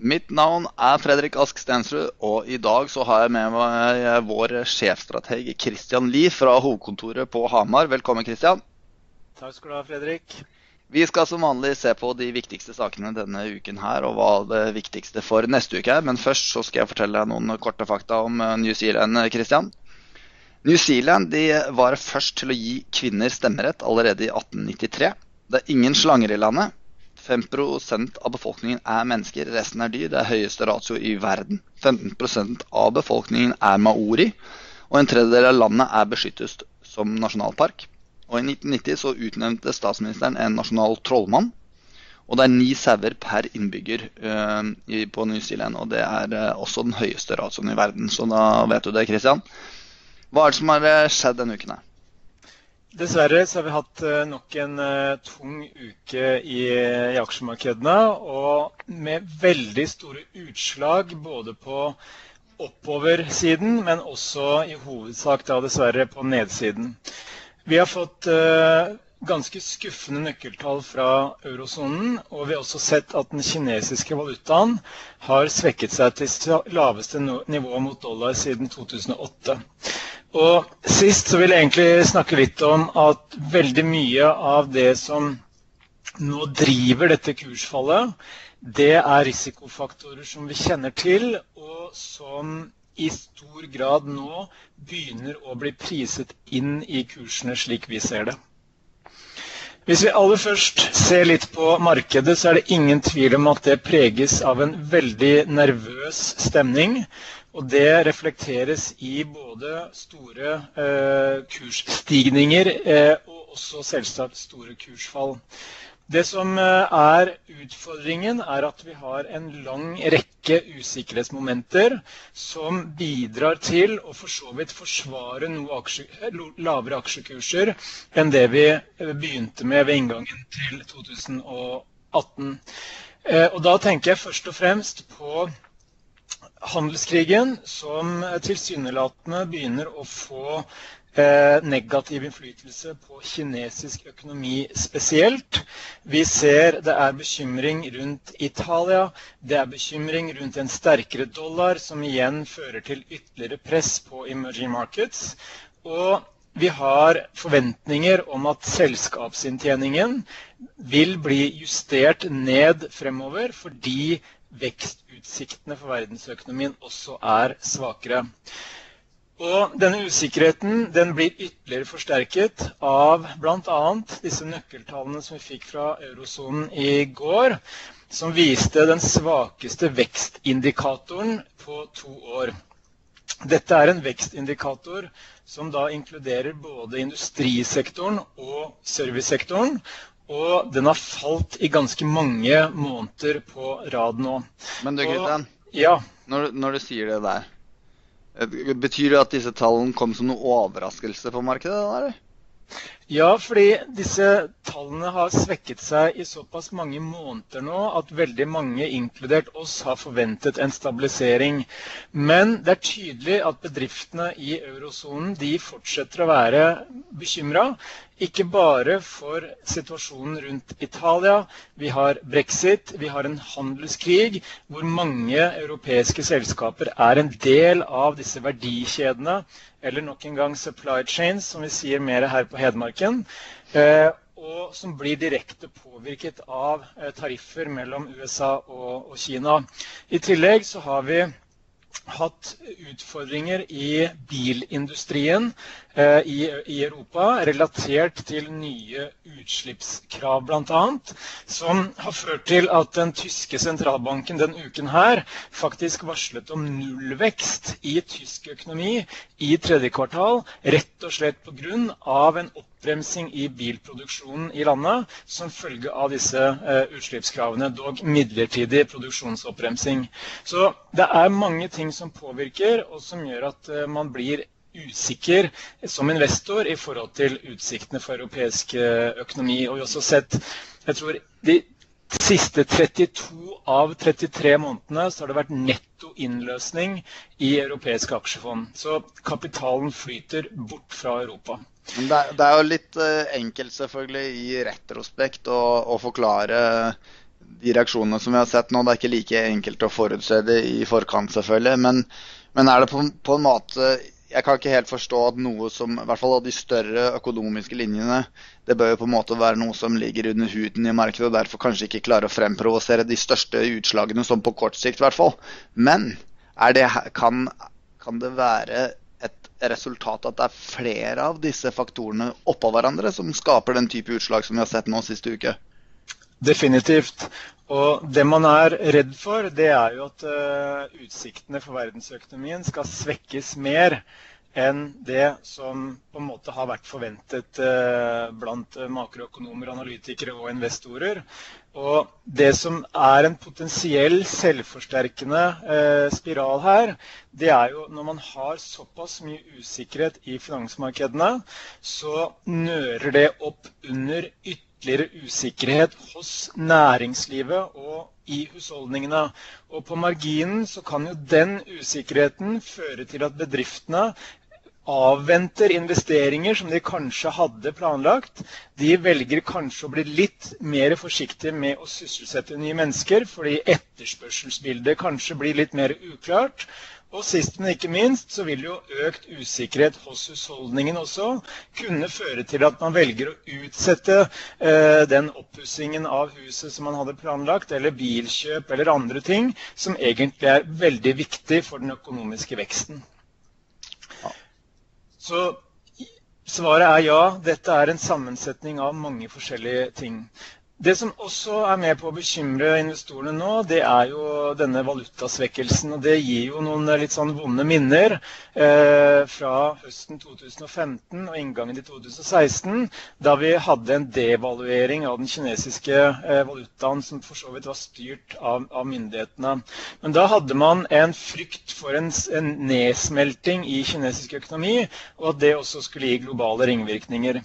Mitt navn er Fredrik Ask Stensrud, og i dag så har jeg med meg vår sjefstrateg Christian Lie fra hovedkontoret på Hamar. Velkommen, Christian. Takk skal du ha, Fredrik. Vi skal som vanlig se på de viktigste sakene denne uken her, og hva det viktigste for neste uke er. Men først så skal jeg fortelle deg noen korte fakta om eh, New Zealand, Christian. New Zealand de var først til å gi kvinner stemmerett allerede i 1893. Det er ingen slanger i landet. 5% av befolkningen er mennesker, resten er dyr. Det er høyeste ratio i verden. 15% av befolkningen er maori, og en tredjedel av landet er beskyttet som nasjonalpark. Og I 1990 så utnevnte statsministeren en nasjonal trollmann. Og det er ni sauer per innbygger uh, på New Zealand. Og det er uh, også den høyeste ratioen i verden. Så da vet du det, Christian. Hva er det som har eh, skjedd denne uken? her? Dessverre så har vi hatt eh, nok en uh, tung uke i, i, aksjemarkedene. Og med veldig store utslag både på oppoversiden, men også i hovedsak da dessverre på nedsiden. Vi har fått uh, ganske skuffende nøkkeltall fra eurosonen. Og vi har også sett at den kinesiske valutaen har svekket seg til laveste nivå mot dollar siden 2008. Og sist så vil jeg egentlig snakke litt om at veldig mye av det som nå driver dette kursfallet, det er risikofaktorer som vi kjenner til, og som i stor grad nå begynner å bli priset inn i kursene slik vi ser det. Hvis vi aller først ser litt på markedet, så er det ingen tvil om at det preges av en veldig nervøs stemning. Og det reflekteres i både store eh, kursstigninger eh, og også selvsagt store kursfall. Det som eh, er utfordringen, er at vi har en lang rekke usikkerhetsmomenter som bidrar til å for så vidt forsvare noe aksje, lavere aksjekurser enn det vi eh, begynte med ved inngangen til 2018. Eh, og da tenker jeg først og fremst på handelskrigen som tilsynelatende begynner å få eh, negativ innflytelse på kinesisk økonomi spesielt. Vi ser det er bekymring rundt Italia. Det er bekymring rundt en sterkere dollar, som igjen fører til ytterligere press på emerging markets. Og vi har forventninger om at selskapsinntjeningen vil bli justert ned fremover fordi vekstutsiktene for verdensøkonomien også er svakere. Og denne usikkerheten den blir ytterligere forsterket av bl.a. disse nøkkeltallene som vi fikk fra eurosonen i går, som viste den svakeste vekstindikatoren på to år. Dette er en vekstindikator som da inkluderer både industrisektoren og servicesektoren. Og den har falt i ganske mange måneder på rad nå. Men du, Kristian. Ja. Når, når, du sier det der, betyr det at disse tallene kom som noe overraskelse på markedet? Eller? Ja, fordi disse tallene har svekket seg i såpass mange måneder nå at veldig mange, inkludert oss, har forventet en stabilisering. Men det er tydelig at bedriftene i eurosonen fortsetter å være bekymra. Ikke bare for situasjonen rundt Italia. Vi har brexit, vi har en handelskrig hvor mange europeiske selskaper er en del av disse verdikjedene, eller nok en gang supply chains, som vi sier mer her på Hedmarken. Eh, og som blir direkte påvirket av eh, tariffer mellom USA og Kina. I tillegg så har vi hatt utfordringer i bilindustrien i, i, Europa relatert til nye utslippskrav bl.a. Som har ført til at den tyske sentralbanken den uken her faktisk varslet om nullvekst i tysk økonomi i tredje kvartal. Rett og slett pga. en oppbremsing i bilproduksjonen i landet som følge av disse uh, utslippskravene, dog midlertidig produksjonsoppbremsing. Så det er mange ting ting som påvirker, og som gjør at eh, man blir usikker som investor i forhold til utsiktene for europeisk eh, økonomi. Og vi har også sett jeg tror, de siste 32 av 33 månedene så har det vært netto innløsning i europeiske aksjefond. Så kapitalen flyter bort fra Europa. Det er, jo litt uh, enkelt selvfølgelig i retrospekt å, å forklare de reaksjonene som vi har sett nå. Det er ikke like enkelt å forutse det i forkant, selvfølgelig. Men, men er det på, på, en måte Jeg kan ikke helt forstå at noe som I hvert fall av de større økonomiske linjene Det bør jo på en måte være noe som ligger under huden i markedet, og derfor kanskje ikke klarer å fremprovosere de største utslagene, som på kort sikt i hvert fall. Men det, kan, kan det være et resultat at det er flere av disse faktorene oppå hverandre som skaper den type utslag som vi har sett nå siste uke? Definitivt. Og det man er redd for, det er jo at uh, utsiktene for verdensøkonomien skal svekkes mer enn det som på en måte har vært forventet uh, blant makroøkonomer, analytikere og investorer. Og det som er en potensiell selvforsterkende uh, spiral her, det er jo når man har såpass mye usikkerhet i finansmarkedene, så nører det opp under ytterligere ytterligere usikkerhet hos næringslivet og i husholdningene. Og på marginen så kan jo den usikkerheten føre til at bedriftene avventer investeringer som de kanskje hadde planlagt. De velger kanskje å bli litt mer forsiktige med å sysselsette nye mennesker, fordi etterspørselsbildet kanskje blir litt mer uklart. Og sist, men ikke minst, så vil jo økt usikkerhet hos husholdningen også kunne føre til at man velger å utsette eh, den oppussingen av huset som man hadde planlagt, eller bilkjøp eller andre ting som egentlig er veldig viktig for den økonomiske veksten. Så svaret er ja. Dette er en sammensetning av mange forskjellige ting. Det som også er med på å bekymre investorene nå, det er jo denne valutasvekkelsen. og Det gir jo noen litt sånn vonde minner eh, fra høsten 2015 og inngangen til 2016, da vi hadde en devaluering av den kinesiske eh, valutaen som for så vidt var styrt av, av, myndighetene. Men da hadde man en frykt for en, en nedsmelting i kinesisk økonomi, og at det også skulle gi globale ringvirkninger.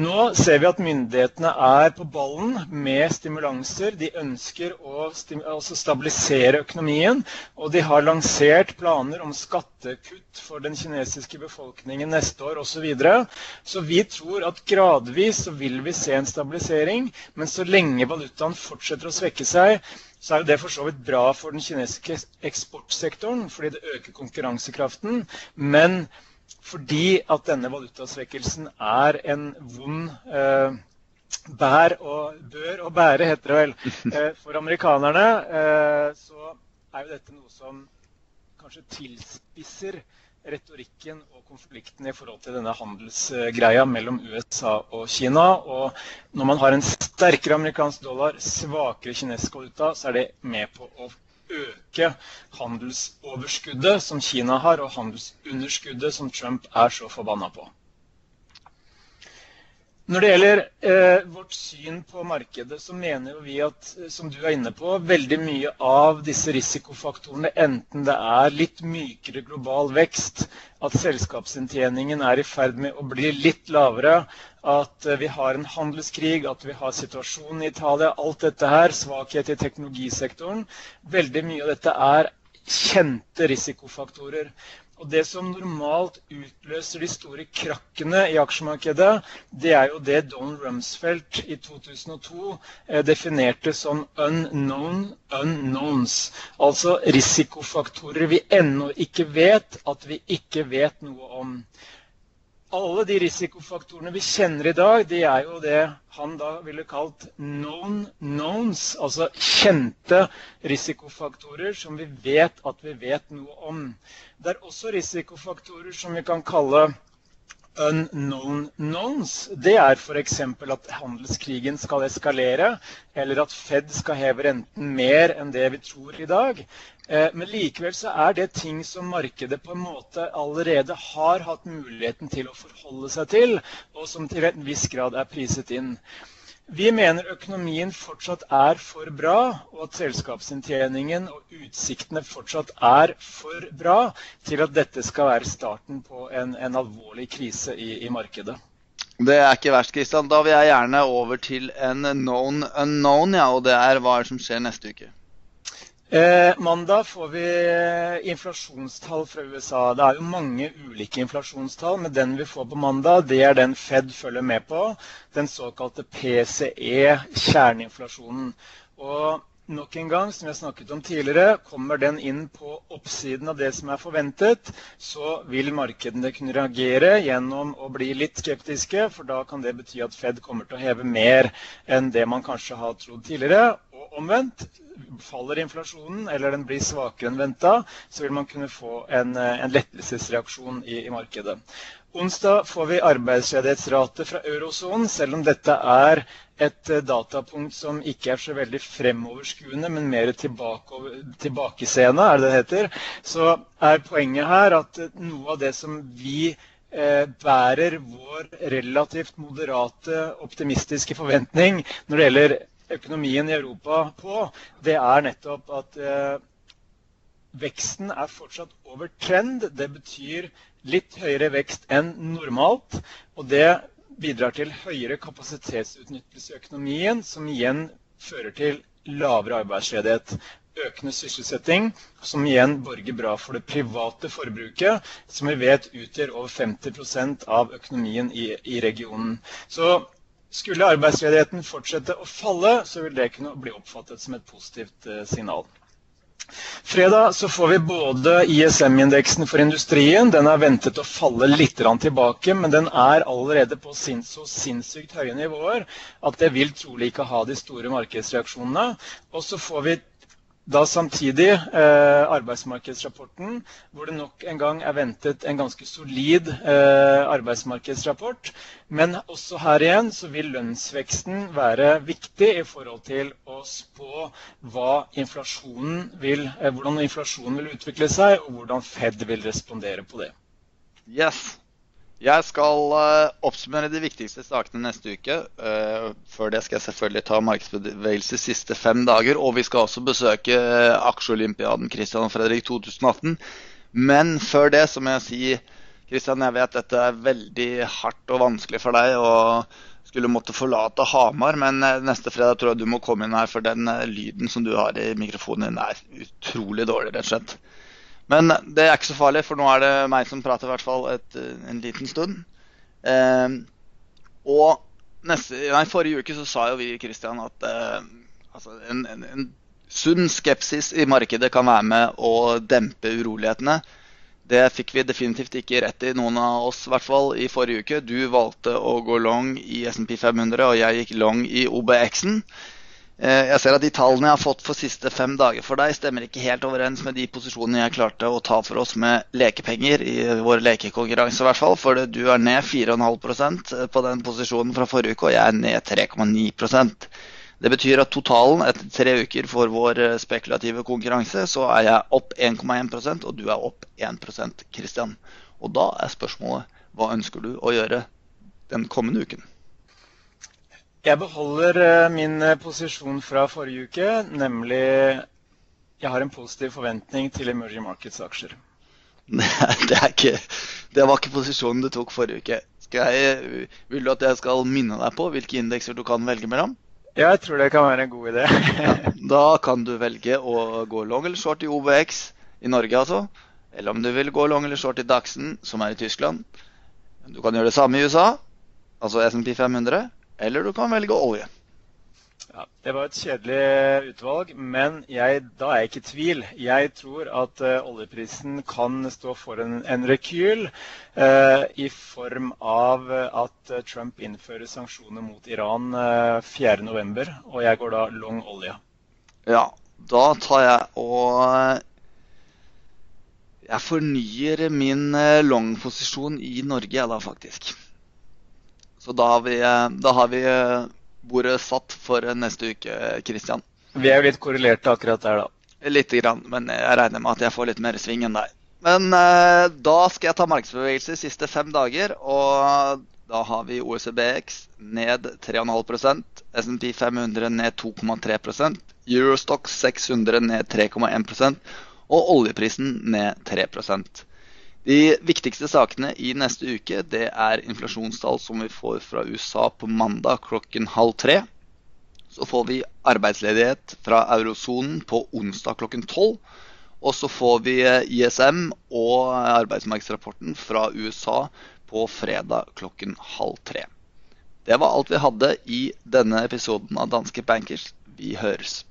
Nå ser vi at myndighetene er på ballen med stimulanser. De ønsker å altså stabilisere økonomien, og de har lansert planer om skattekutt for den kinesiske befolkningen neste år osv. Så, videre. så vi tror at gradvis så vil vi se en stabilisering, men så lenge valutaen fortsetter å svekke seg, så er det for så vidt bra for den kinesiske eksportsektoren, fordi det øker konkurransekraften. men fordi at denne valutasvekkelsen er en vond eh, bær og bør og bære, heter det vel. Eh, for amerikanerne eh, så er jo dette noe som kanskje tilspisser retorikken og konflikten i forhold til denne handelsgreia mellom USA og Kina. Og når man har en sterkere amerikansk dollar, svakere kinesisk valuta, så er det med på å øke handelsoverskuddet som Kina har, og handelsunderskuddet som Trump er så forbanna på. Når det gjelder eh, vårt syn på markedet, så mener vi at eh, som du er inne på, veldig mye av disse risikofaktorene, enten det er litt mykere global vekst, at selskapsinntjeningen er i ferd med å bli litt lavere, at eh, vi har en handelskrig, at vi har situasjonen i Italia, alt dette her, svakhet i teknologisektoren Veldig mye av dette er kjente risikofaktorer. Og Det som normalt utløser de store krakkene i aksjemarkedet, det er jo det Don Rumsfeldt i 2002 eh, definerte som 'unknown unknowns'. Altså risikofaktorer vi ennå ikke vet at vi ikke vet noe om alle de risikofaktorene vi kjenner i dag, de er jo det han da ville kalt known knowns. Altså kjente risikofaktorer som vi vet at vi vet noe om. Det er også risikofaktorer som vi kan kalle unknown knowns. Det er f.eks. at handelskrigen skal eskalere, eller at Fed skal heve renten mer enn det vi tror i dag. Eh, men likevel så er det ting som markedet på en måte allerede har hatt muligheten til å forholde seg til, og som til en viss grad er priset inn. Vi mener økonomien fortsatt er for bra, og at selskapsinntjeningen og utsiktene fortsatt er for bra til at dette skal være starten på en, en alvorlig krise i, i markedet. Det er ikke verst, Kristian. Da vil jeg gjerne over til en known unknown, ja, og det er hva som skjer neste uke. Eh, mandag får vi inflasjonstall fra USA. Det er jo mange ulike inflasjonstall, men den vi får på mandag, det er den Fed følger med på. Den såkalte PCE, kjerneinflasjonen. Og nok en gang, som jeg snakket om tidligere, kommer den inn på oppsiden av det som er forventet, så vil markedene kunne reagere gjennom å bli litt skeptiske, for da kan det bety at Fed kommer til å heve mer enn det man kanskje har trodd tidligere. Omvendt, faller inflasjonen eller den blir svakere enn venta, så vil man kunne få en, en lettelsesreaksjon i, i markedet. Onsdag får vi arbeidsledighetsrate fra eurosonen, selv om dette er et eh, datapunkt som ikke er så veldig fremoverskuende, men mer tilbake, tilbakeseende, er det det heter. Så er poenget her at eh, noe av det som vi eh, bærer vår relativt moderate, optimistiske forventning når det gjelder økonomien i Europa på, det er nettopp at eh, veksten er fortsatt over trend. Det betyr litt høyere vekst enn normalt. Og det bidrar til høyere kapasitetsutnyttelse i økonomien, som igjen fører til lavere arbeidsledighet. Økende sysselsetting, som igjen borger bra for det private forbruket, som vi vet utgjør over 50% av økonomien i, i regionen. Så skulle arbeidsledigheten fortsette å falle, så vil det kunne bli oppfattet som et positivt eh, signal. Fredag så får vi både ISM-indeksen for industrien. Den er ventet å falle litt tilbake, men den er allerede på så sinnssykt høye nivåer at det vil trolig ikke ha de store markedsreaksjonene. Og så får vi da samtidig eh, arbeidsmarkedsrapporten, hvor det nok en gang er ventet en ganske solid eh, arbeidsmarkedsrapport. Men også her igjen så vil lønnsveksten være viktig i forhold til å spå inflasjonen vil, eh, hvordan inflasjonen vil utvikle seg, og hvordan Fed vil respondere på det. Yes, jeg skal uh, oppsummere de viktigste sakene neste uke. Uh, før det skal jeg selvfølgelig ta markedsbevegelse siste fem dager. Og vi skal også besøke uh, aksjeolympiaden Christian og Fredrik 2018. Men før det så må jeg si Christian, jeg vet dette er veldig hardt og vanskelig for deg Og skulle måtte forlate Hamar, men neste fredag tror jeg du må komme inn her, for den lyden som du har i mikrofonen din, er utrolig dårlig, rett og slett. Men det er ikke så farlig, for nå er det meg som prater i hvert fall et, en liten stund. Eh, og neste, nei, forrige uke så sa jo vi Christian, at eh, altså en, en, en, sunn skepsis i markedet kan være med å dempe urolighetene. Det fikk vi definitivt ikke rett i, noen av oss i hvert fall, i forrige uke. Du valgte å gå long i SMP 500, og jeg gikk long i OBX-en. Eh, jeg ser at de tallene jeg har fått for siste fem dager for deg, stemmer ikke helt overens med de posisjonene jeg klarte å ta for oss med lekepenger i vår lekekonkurranse, i hvert fall. For du er ned 4,5% på den posisjonen fra forrige uke, og jeg er ned 3,9% Det betyr at totalen etter tre uker for vår eh, spekulative konkurranse, så er jeg opp 1,1% og du er opp 1% Christian. Og da er spørsmålet hva ønsker du å gjøre den kommende uken? Jeg beholder eh, min eh, posisjon fra forrige uke, nemlig jeg har en positiv forventning til emerging markets-aksjer. Det, ikke, det var ikke posisjonen du tok forrige uke. Jeg, vil du at jeg skal minne deg på hvilke indekser du kan velge mellom? Ja, jeg tror det kan være en god idé. ja, da kan du velge å gå long eller short i OBX i Norge, altså. Eller om du vil gå long eller short i DAXen, som er i Tyskland. Du kan gjøre det samme i USA, altså SMP 500 eller du kan velge olje. Ja, det var et kjedelig utvalg, men jeg, da er jeg ikke i tvil. Jeg tror at uh, oljeprisen kan stå for en, en rekyl uh, i form av at Trump innfører sanksjoner mot Iran uh, 4.11., og jeg går da long olje. Ja, da tar jeg og Jeg fornyer min long-posisjon i Norge, jeg da, faktisk. Så da har vi, eh, da har vi eh, bordet satt for neste uke, Kristian. Vi er jo litt korrelerte akkurat der, da. Lite grann, men jeg regner med at jeg får litt mer sving enn deg. Men eh, da skal jeg ta markedsbevegelse de siste fem dager. Og da har vi OECBX ned 3,5% SMP 500 ned 2,3% Eurostock 600 ned 3,1% og oljeprisen ned 3 de viktigste sakene i neste uke det er inflasjonstall som vi får fra USA på mandag klokken halv tre. Så får vi arbeidsledighet fra eurosonen på onsdag klokken tolv. Og så får vi ISM og arbeidsmarkedsrapporten fra USA på fredag klokken halv tre. Det var alt vi hadde i denne episoden av Danske Bankers. Vi høres.